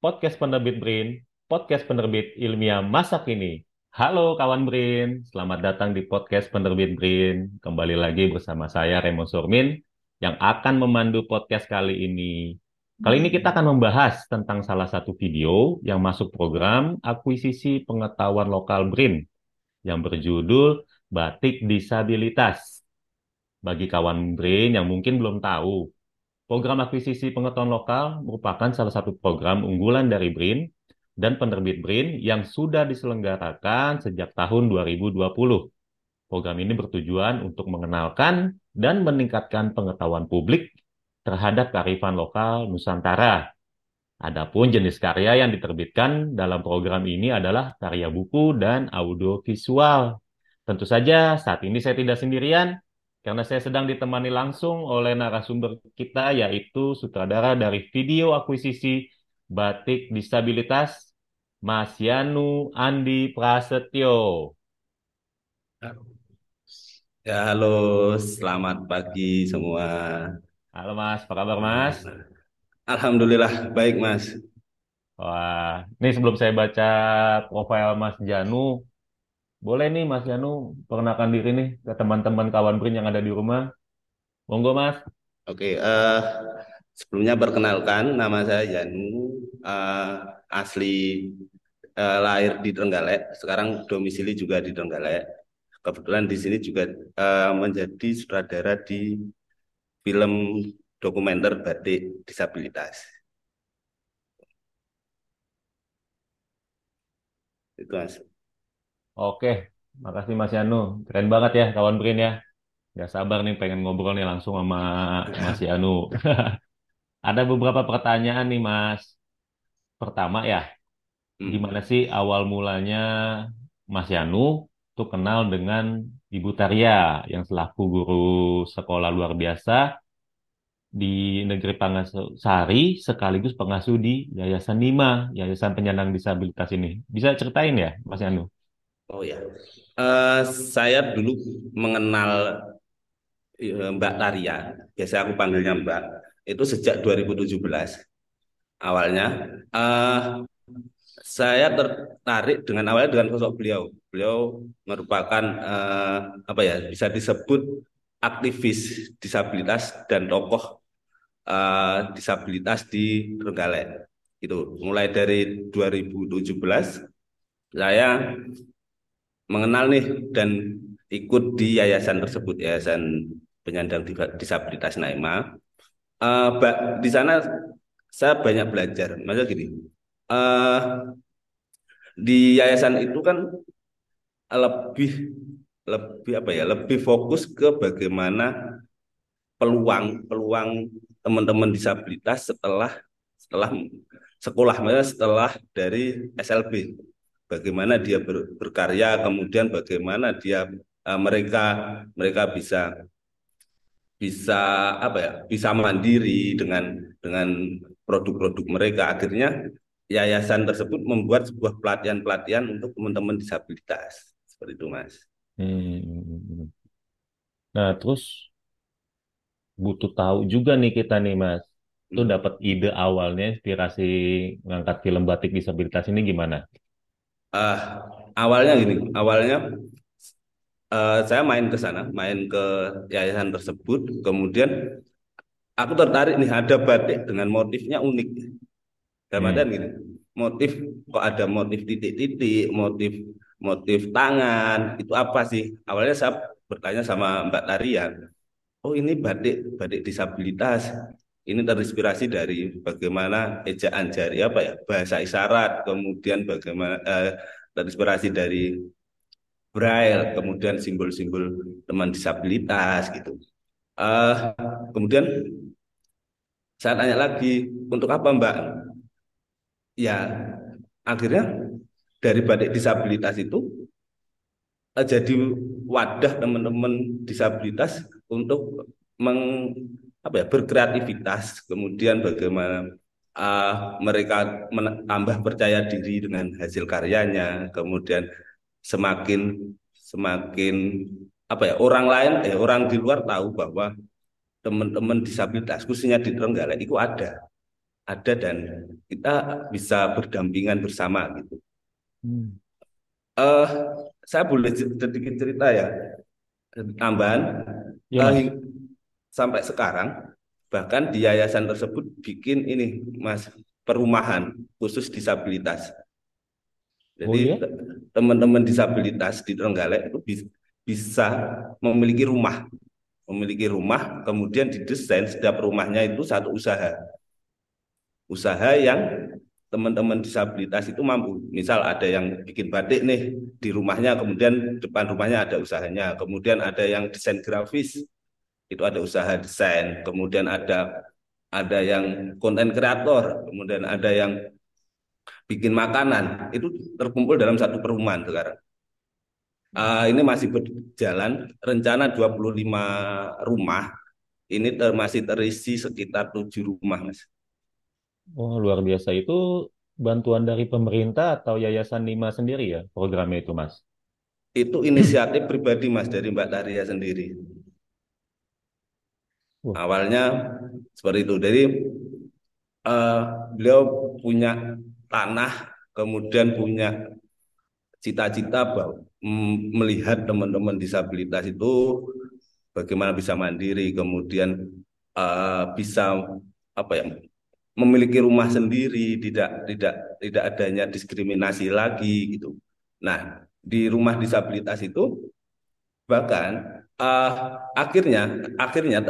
podcast penerbit BRIN, podcast penerbit ilmiah masa kini. Halo kawan BRIN, selamat datang di podcast penerbit BRIN. Kembali lagi bersama saya Remo Surmin yang akan memandu podcast kali ini. Kali ini kita akan membahas tentang salah satu video yang masuk program akuisisi pengetahuan lokal BRIN yang berjudul Batik Disabilitas. Bagi kawan BRIN yang mungkin belum tahu, Program akuisisi pengetahuan lokal merupakan salah satu program unggulan dari BRIN dan penerbit BRIN yang sudah diselenggarakan sejak tahun 2020. Program ini bertujuan untuk mengenalkan dan meningkatkan pengetahuan publik terhadap kearifan lokal Nusantara. Adapun jenis karya yang diterbitkan dalam program ini adalah karya buku dan audiovisual. Tentu saja saat ini saya tidak sendirian, karena saya sedang ditemani langsung oleh narasumber kita yaitu sutradara dari video akuisisi Batik Disabilitas Mas Yanu Andi Prasetyo. Ya, halo, selamat pagi semua. Halo Mas, apa kabar Mas? Alhamdulillah baik Mas. Wah, ini sebelum saya baca profil Mas Janu, boleh nih Mas Yanu perkenalkan diri nih ke teman-teman kawan Brin yang ada di rumah. Monggo Mas. Oke, uh, sebelumnya perkenalkan nama saya Yanu, uh, asli uh, lahir di Trenggalek, sekarang domisili juga di Trenggalek. Kebetulan di sini juga uh, menjadi sutradara di film dokumenter batik disabilitas. Itu Mas. Oke, makasih Mas Yanu. Keren banget ya kawan Brin ya. Gak sabar nih pengen ngobrol nih langsung sama Mas Yanu. Ada beberapa pertanyaan nih Mas. Pertama ya, hmm. gimana sih awal mulanya Mas Yanu tuh kenal dengan Ibu Taria yang selaku guru sekolah luar biasa di negeri Pangasari sekaligus pengasuh di Yayasan Nima, Yayasan Penyandang Disabilitas ini. Bisa ceritain ya Mas Yanu? Oh ya, uh, saya dulu mengenal uh, Mbak Taria, biasa aku panggilnya Mbak, itu sejak 2017 awalnya. Uh, saya tertarik dengan awalnya dengan sosok beliau. Beliau merupakan uh, apa ya bisa disebut aktivis disabilitas dan tokoh uh, disabilitas di Trenggalek. Itu mulai dari 2017 saya mengenal nih dan ikut di yayasan tersebut, yayasan penyandang disabilitas Naima. Uh, di sana saya banyak belajar. Maksudnya gini, uh, di yayasan itu kan lebih lebih apa ya, lebih fokus ke bagaimana peluang peluang teman-teman disabilitas setelah setelah sekolah, maksudnya setelah dari SLB bagaimana dia ber, berkarya, kemudian bagaimana dia uh, mereka mereka bisa bisa apa ya bisa mandiri dengan dengan produk-produk mereka akhirnya yayasan tersebut membuat sebuah pelatihan-pelatihan untuk teman-teman disabilitas seperti itu mas. Hmm. Nah terus butuh tahu juga nih kita nih mas, itu hmm. dapat ide awalnya inspirasi mengangkat film batik disabilitas ini gimana? Uh, awalnya gini, awalnya uh, saya main ke sana, main ke yayasan tersebut, kemudian aku tertarik nih ada batik dengan motifnya unik. Dalam hmm. gini, motif kok ada motif titik-titik, motif motif tangan, itu apa sih? Awalnya saya bertanya sama Mbak Tarian, oh ini batik batik disabilitas ini terinspirasi dari bagaimana ejaan jari apa ya bahasa isyarat kemudian bagaimana eh, terinspirasi dari braille kemudian simbol-simbol teman disabilitas gitu. Uh, kemudian saya tanya lagi untuk apa mbak? Ya akhirnya dari batik disabilitas itu uh, jadi wadah teman-teman disabilitas untuk meng apa ya berkreativitas kemudian bagaimana uh, mereka tambah percaya diri dengan hasil karyanya kemudian semakin semakin apa ya orang lain eh orang di luar tahu bahwa teman-teman disabilitas khususnya di Trenggalek itu ada ada dan kita bisa berdampingan bersama gitu. Hmm. Uh, saya boleh sedikit cerita ya tambahan ya, uh, sampai sekarang bahkan di yayasan tersebut bikin ini mas perumahan khusus disabilitas. Jadi oh, ya? teman-teman disabilitas di Trenggalek itu bisa memiliki rumah, memiliki rumah, kemudian didesain setiap rumahnya itu satu usaha usaha yang teman-teman disabilitas itu mampu. Misal ada yang bikin batik nih di rumahnya, kemudian depan rumahnya ada usahanya. Kemudian ada yang desain grafis, itu ada usaha desain. Kemudian ada ada yang konten kreator, kemudian ada yang bikin makanan. Itu terkumpul dalam satu perumahan sekarang. Uh, ini masih berjalan rencana 25 rumah. Ini ter masih terisi sekitar tujuh rumah, Mas. Oh, luar biasa. Itu bantuan dari pemerintah atau Yayasan Lima sendiri ya programnya itu, Mas? Itu inisiatif pribadi, Mas, dari Mbak Taria sendiri. Awalnya seperti itu. Jadi uh, beliau punya tanah, kemudian punya cita-cita melihat teman-teman disabilitas itu bagaimana bisa mandiri, kemudian uh, bisa apa ya memiliki rumah sendiri, tidak tidak tidak adanya diskriminasi lagi gitu. Nah, di rumah disabilitas itu bahkan uh, akhirnya akhirnya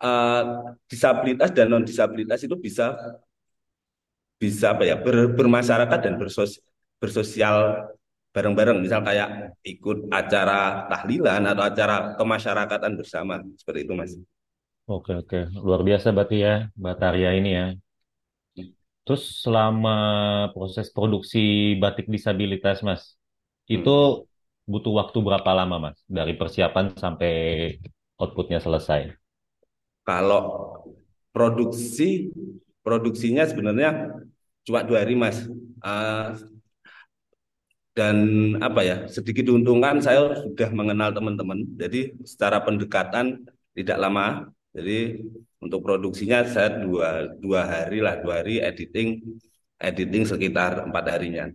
uh, disabilitas dan non disabilitas itu bisa bisa apa ya ber, bermasyarakat dan bersos, bersosial bareng-bareng misal kayak ikut acara tahlilan atau acara kemasyarakatan bersama seperti itu mas. Oke oke luar biasa berarti ya Mbak Tarya ini ya Terus selama proses produksi batik disabilitas, Mas, itu hmm. butuh waktu berapa lama, Mas, dari persiapan sampai outputnya selesai? Kalau produksi, produksinya sebenarnya cuma dua hari, Mas. Uh, dan apa ya, sedikit diuntungkan saya sudah mengenal teman-teman. Jadi secara pendekatan tidak lama. Jadi untuk produksinya saya dua dua hari lah dua hari editing editing sekitar empat harinya.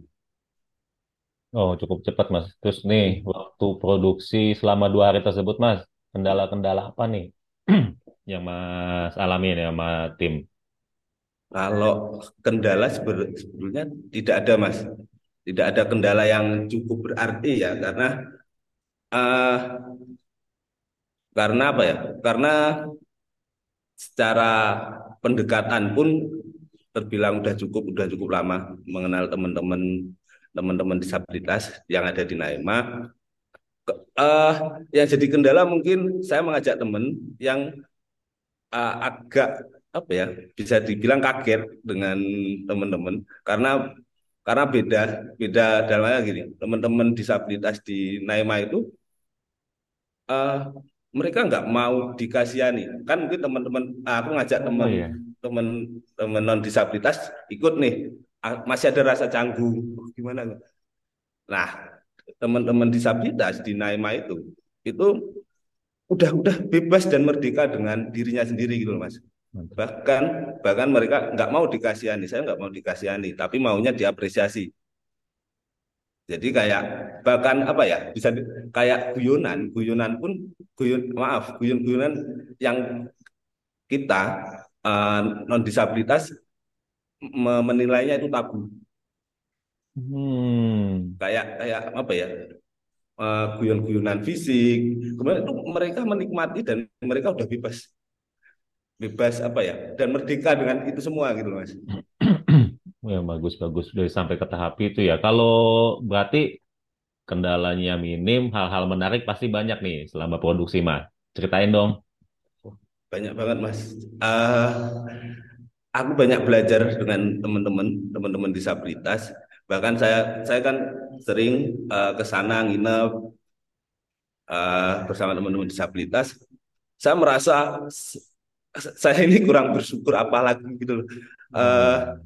Oh cukup cepat mas. Terus nih waktu produksi selama dua hari tersebut mas kendala-kendala apa nih yang mas alami nih sama tim? Kalau kendala sebetulnya tidak ada mas, tidak ada kendala yang cukup berarti ya karena uh, karena apa ya? Karena secara pendekatan pun terbilang udah cukup udah cukup lama mengenal teman-teman teman-teman disabilitas yang ada di Naima. Uh, yang jadi kendala mungkin saya mengajak teman yang uh, agak apa ya bisa dibilang kaget dengan teman-teman. Karena karena beda beda dalamnya gini. Teman-teman disabilitas di Naima itu uh, mereka nggak mau dikasihani. Kan mungkin teman-teman ah, aku ngajak teman oh, iya. teman teman non disabilitas ikut nih. Ah, masih ada rasa canggung. Gimana nah teman-teman disabilitas di Naima itu itu udah udah bebas dan merdeka dengan dirinya sendiri gitu loh mas bahkan bahkan mereka nggak mau dikasihani saya nggak mau dikasihani tapi maunya diapresiasi jadi kayak bahkan apa ya bisa kayak guyonan, guyonan pun guyon maaf guyon-guyonan yang kita uh, eh, non disabilitas menilainya itu tabu. Hmm. Kayak kayak apa ya uh, guyon-guyonan fisik. Kemudian itu mereka menikmati dan mereka udah bebas bebas apa ya dan merdeka dengan itu semua gitu mas. Ya, bagus-bagus. Udah sampai ke tahap itu ya. Kalau berarti kendalanya minim, hal-hal menarik pasti banyak nih selama produksi, Mas. Ceritain dong. Banyak banget, Mas. Uh, aku banyak belajar dengan teman-teman, teman-teman disabilitas. Bahkan saya saya kan sering uh, ke sana nginep uh, bersama teman-teman disabilitas. Saya merasa saya ini kurang bersyukur apalagi gitu. Uh,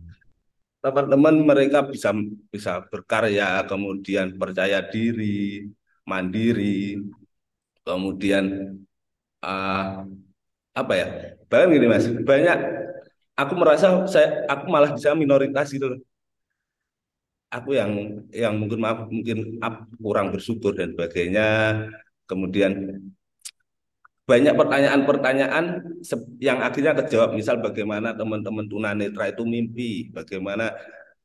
teman-teman mereka bisa bisa berkarya, kemudian percaya diri, mandiri, kemudian uh, apa ya? Bahkan gini mas, banyak aku merasa saya aku malah bisa minoritas gitu loh. Aku yang yang mungkin maaf mungkin ap- kurang bersyukur dan sebagainya. Kemudian banyak pertanyaan-pertanyaan yang akhirnya kejawab. Misal bagaimana teman-teman tunanetra itu mimpi, bagaimana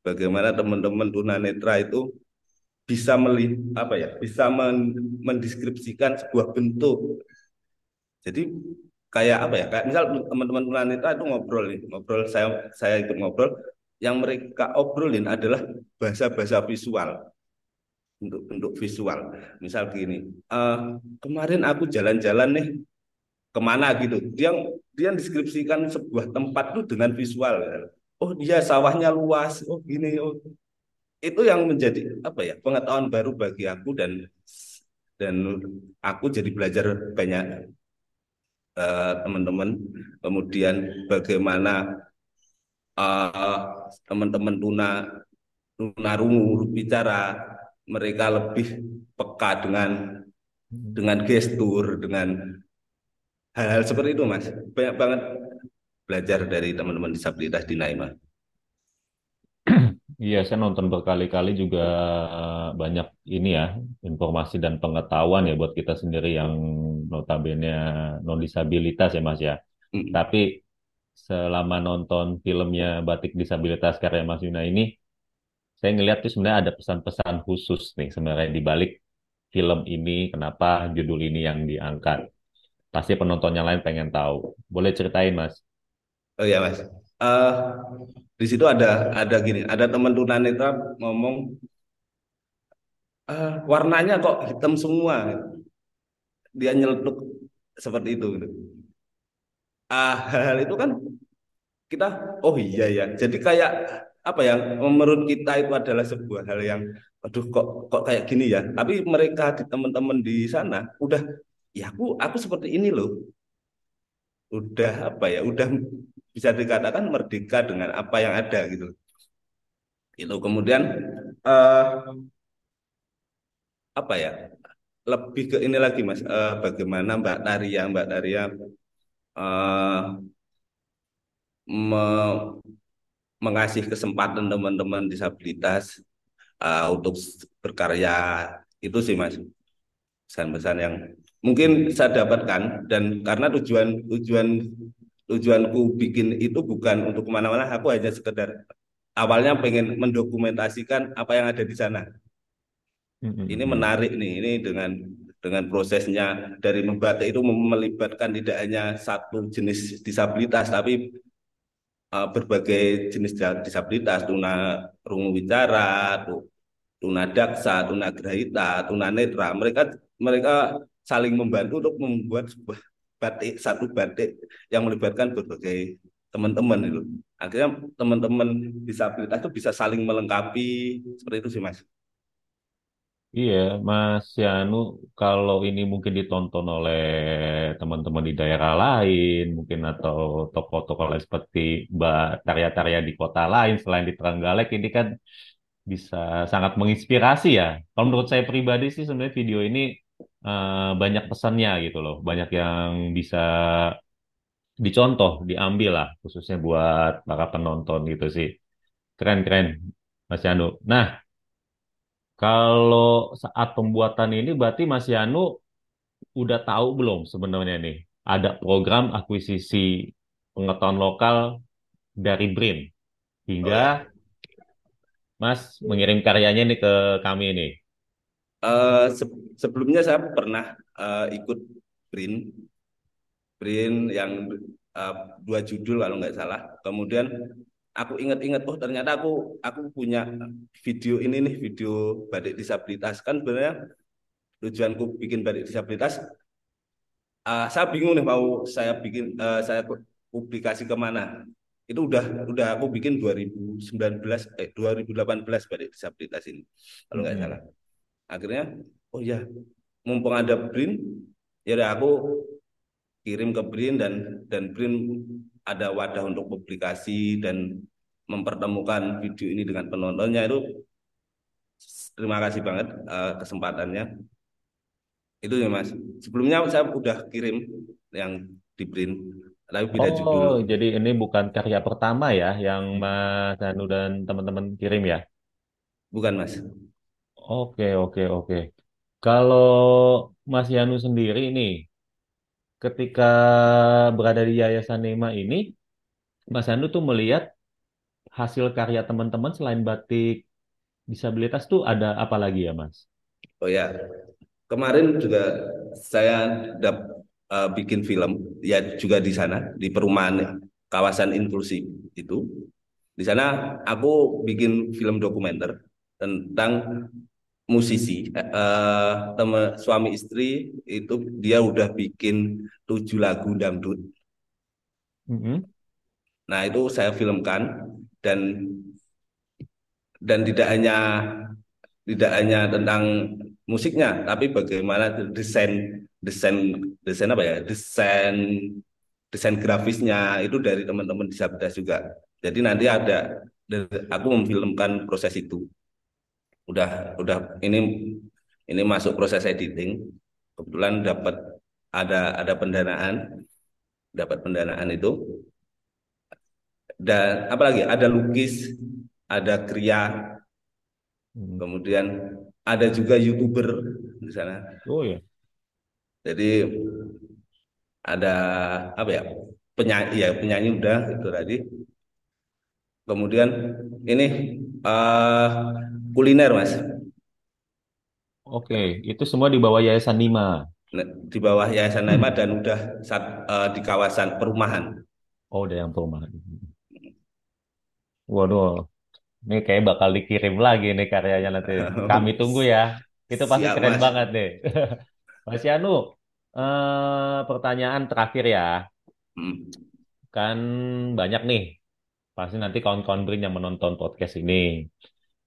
bagaimana teman-teman tunanetra itu bisa melihat apa ya, bisa men- mendeskripsikan sebuah bentuk. Jadi kayak apa ya? Kayak misal teman-teman tunanetra itu ngobrol nih, ngobrol saya saya ikut ngobrol, yang mereka obrolin adalah bahasa-bahasa visual untuk bentuk visual. Misal gini, eh, kemarin aku jalan-jalan nih ke mana gitu. Dia dia deskripsikan sebuah tempat tuh dengan visual. Oh dia sawahnya luas. Oh gini. Oh itu yang menjadi apa ya pengetahuan baru bagi aku dan dan aku jadi belajar banyak eh, teman-teman. Kemudian bagaimana eh, teman-teman tuna tunarungu bicara mereka lebih peka dengan dengan gestur, dengan hal-hal seperti itu, Mas. Banyak banget belajar dari teman-teman disabilitas di Naima. Iya, saya nonton berkali-kali juga eh, banyak ini ya, informasi dan pengetahuan ya buat kita sendiri yang notabene non disabilitas ya Mas ya. Mm. Tapi selama nonton filmnya Batik Disabilitas karya Mas Yuna ini, saya ngeliat tuh sebenarnya ada pesan-pesan khusus nih sebenarnya di balik film ini, kenapa judul ini yang diangkat. Pasti penonton yang lain pengen tahu. Boleh ceritain Mas? Oh ya, Mas. Eh, di situ ada ada gini, ada teman tunanetra ngomong "Eh, warnanya kok hitam semua. Dia nyeletuk seperti itu. gitu. Ah, hal-hal itu kan kita, oh iya ya. Jadi kayak apa ya? Menurut kita itu adalah sebuah hal yang, aduh kok kok kayak gini ya. Tapi mereka di teman-teman di sana udah, ya aku aku seperti ini loh. Udah apa ya? Udah bisa dikatakan merdeka dengan apa yang ada gitu. Itu kemudian eh, apa ya? Lebih ke ini lagi Mas, Eh, bagaimana Mbak Taria, Mbak Taria eh, me- mengasih kesempatan teman-teman disabilitas eh, untuk berkarya itu sih Mas. Pesan-pesan yang mungkin saya dapatkan dan karena tujuan tujuan tujuanku bikin itu bukan untuk ke mana-mana, aku hanya sekedar awalnya pengen mendokumentasikan apa yang ada di sana. Ini menarik nih, ini dengan dengan prosesnya dari membatik itu melibatkan tidak hanya satu jenis disabilitas, tapi uh, berbagai jenis disabilitas, tuna rungu bicara, tu- tuna daksa, tuna grahita, tuna netra. Mereka mereka saling membantu untuk membuat sebuah batik, satu batik yang melibatkan berbagai teman-teman itu. Akhirnya teman-teman disabilitas itu bisa saling melengkapi seperti itu sih Mas. Iya, Mas Yanu, kalau ini mungkin ditonton oleh teman-teman di daerah lain, mungkin atau tokoh-tokoh lain seperti Mbak Tarya-Tarya di kota lain selain di Trenggalek, ini kan bisa sangat menginspirasi ya. Kalau menurut saya pribadi sih sebenarnya video ini eh, banyak pesannya gitu loh, banyak yang bisa dicontoh, diambil lah, khususnya buat para penonton gitu sih. Keren-keren, Mas Yanu. Nah, kalau saat pembuatan ini berarti Mas Yanu udah tahu belum sebenarnya nih ada program akuisisi pengetahuan lokal dari BRIN Oh ya. hingga Mas mengirim karyanya nih ke kami nih. Eh, se- sebelumnya saya pernah eh, ikut BRIN, BRIN yang eh, dua judul kalau nggak salah. Kemudian aku ingat-ingat, oh ternyata aku aku punya video ini nih, video batik disabilitas. Kan sebenarnya tujuanku bikin batik disabilitas, eh, saya bingung nih mau saya bikin, eh, saya publikasi ke mana. Itu udah udah aku bikin 2019, eh 2018 batik disabilitas ini, kalau nggak salah. Mm-mm. Akhirnya, oh ya, mumpung ada BRIN, ya udah aku kirim ke BRIN dan dan BRIN ada wadah untuk publikasi dan mempertemukan video ini dengan penontonnya itu terima kasih banget eh, kesempatannya itu ya Mas sebelumnya saya udah kirim yang di BRIN tapi beda judul. Oh, jadi ini bukan karya pertama ya yang Mas Anu dan teman-teman kirim ya? Bukan, Mas. Oke, oke, oke. Kalau Mas Yanu sendiri nih, ketika berada di Yayasan Nema ini, Mas Yanu tuh melihat hasil karya teman-teman selain batik disabilitas tuh ada apa lagi ya, Mas? Oh ya, kemarin juga saya dap, uh, bikin film ya juga di sana di perumahan kawasan inklusi itu. Di sana aku bikin film dokumenter tentang musisi uh, teman suami istri itu dia udah bikin tujuh lagu dangdut. Mm -hmm. Nah itu saya filmkan dan dan tidak hanya tidak hanya tentang musiknya, tapi bagaimana desain desain desain apa ya desain desain grafisnya itu dari teman-teman disabilitas juga. Jadi nanti ada aku memfilmkan proses itu. Udah udah. Ini ini masuk proses editing. Kebetulan dapat ada ada pendanaan. Dapat pendanaan itu. Dan apalagi ada lukis ada kria hmm. kemudian ada juga youtuber di sana. Oh ya jadi ada apa ya penyanyi ya penyanyi udah itu tadi. Kemudian ini uh, kuliner mas oke itu semua di bawah yayasan Nima di bawah yayasan Nima dan udah saat, uh, di kawasan perumahan oh udah yang perumahan waduh ini kayak bakal dikirim lagi nih karyanya nanti. Kami tunggu ya. Itu pasti Siap, keren mas. banget deh. Mas Yanu, eh, pertanyaan terakhir ya. Hmm. Kan banyak nih. Pasti nanti kawan-kawan Brin yang menonton podcast ini.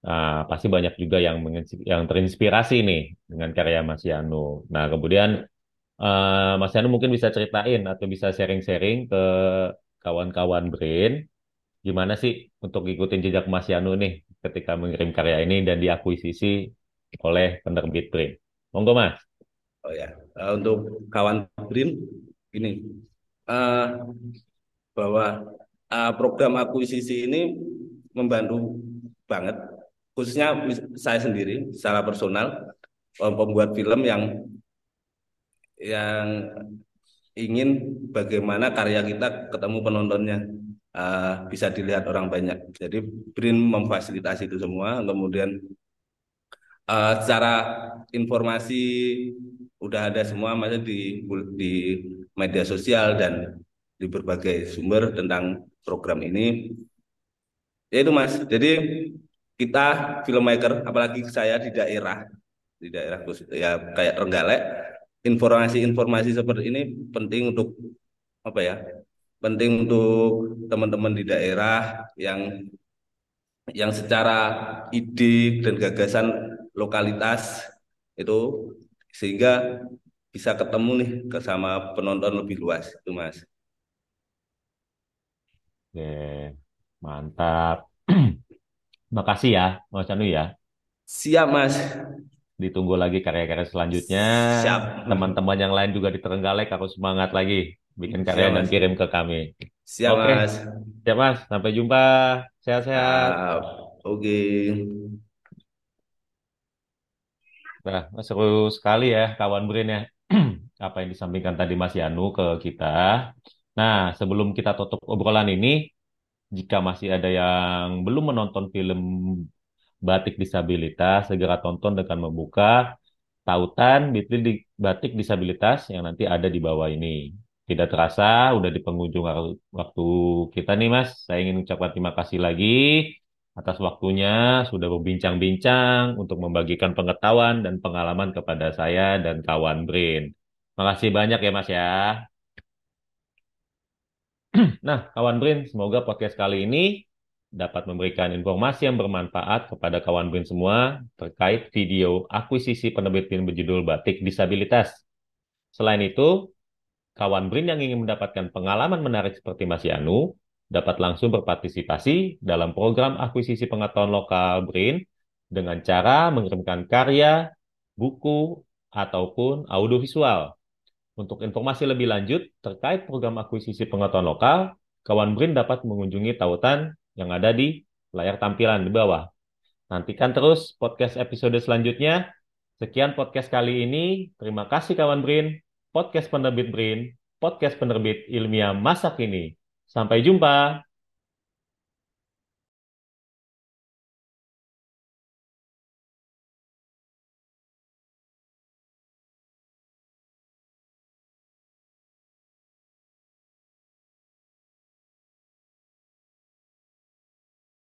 Nah, pasti banyak juga yang yang terinspirasi nih dengan karya Mas Yanu. Nah, kemudian uh, Mas Yanu mungkin bisa ceritain atau bisa sharing-sharing ke kawan-kawan Brain gimana sih untuk ikutin jejak Mas Yanu nih ketika mengirim karya ini dan diakuisisi oleh penerbit Brin. Monggo Mas. Oh ya, uh, untuk kawan Brin ini uh, bahwa uh, program akuisisi ini membantu banget khususnya saya sendiri secara personal pembuat film yang yang ingin bagaimana karya kita ketemu penontonnya uh, bisa dilihat orang banyak. Jadi BRIN memfasilitasi itu semua. Kemudian uh, secara informasi udah ada semua, maksudnya di di media sosial dan di berbagai sumber tentang program ini. Ya itu mas. Jadi kita filmmaker, apalagi saya di daerah, di daerah ya kayak Renggalek, informasi-informasi seperti ini penting untuk apa ya penting untuk teman-teman di daerah yang yang secara ide dan gagasan lokalitas itu sehingga bisa ketemu nih ke sama penonton lebih luas itu mas. Oke, mantap. Makasih ya, Mas Anu ya. Siap mas. Ditunggu lagi karya-karya selanjutnya. Siap. Teman-teman yang lain juga di Terenggalek harus semangat lagi bikin karya Siap, dan kirim ke kami. Siap, Oke. Mas. Siap, Mas. Sampai jumpa. Sehat-sehat. Oke. Okay. Nah, seru sekali ya kawan Brin ya. Apa yang disampaikan tadi Mas Yanu ke kita. Nah, sebelum kita tutup obrolan ini, jika masih ada yang belum menonton film Batik Disabilitas, segera tonton dengan membuka tautan Batik Disabilitas yang nanti ada di bawah ini. Tidak terasa, udah di penghujung waktu kita nih Mas. Saya ingin ucapkan terima kasih lagi atas waktunya sudah berbincang-bincang untuk membagikan pengetahuan dan pengalaman kepada saya dan kawan Brain. Makasih banyak ya Mas ya. Nah, kawan Brain, semoga podcast kali ini dapat memberikan informasi yang bermanfaat kepada kawan Brain semua terkait video akuisisi penerbit film berjudul Batik Disabilitas. Selain itu, kawan BRIN yang ingin mendapatkan pengalaman menarik seperti Mas Yanu dapat langsung berpartisipasi dalam program akuisisi pengetahuan lokal BRIN dengan cara mengirimkan karya, buku, ataupun audiovisual. Untuk informasi lebih lanjut terkait program akuisisi pengetahuan lokal, kawan BRIN dapat mengunjungi tautan yang ada di layar tampilan di bawah. Nantikan terus podcast episode selanjutnya. Sekian podcast kali ini. Terima kasih kawan BRIN. Podcast penerbit BRIN, podcast penerbit ilmiah masa kini. Sampai jumpa.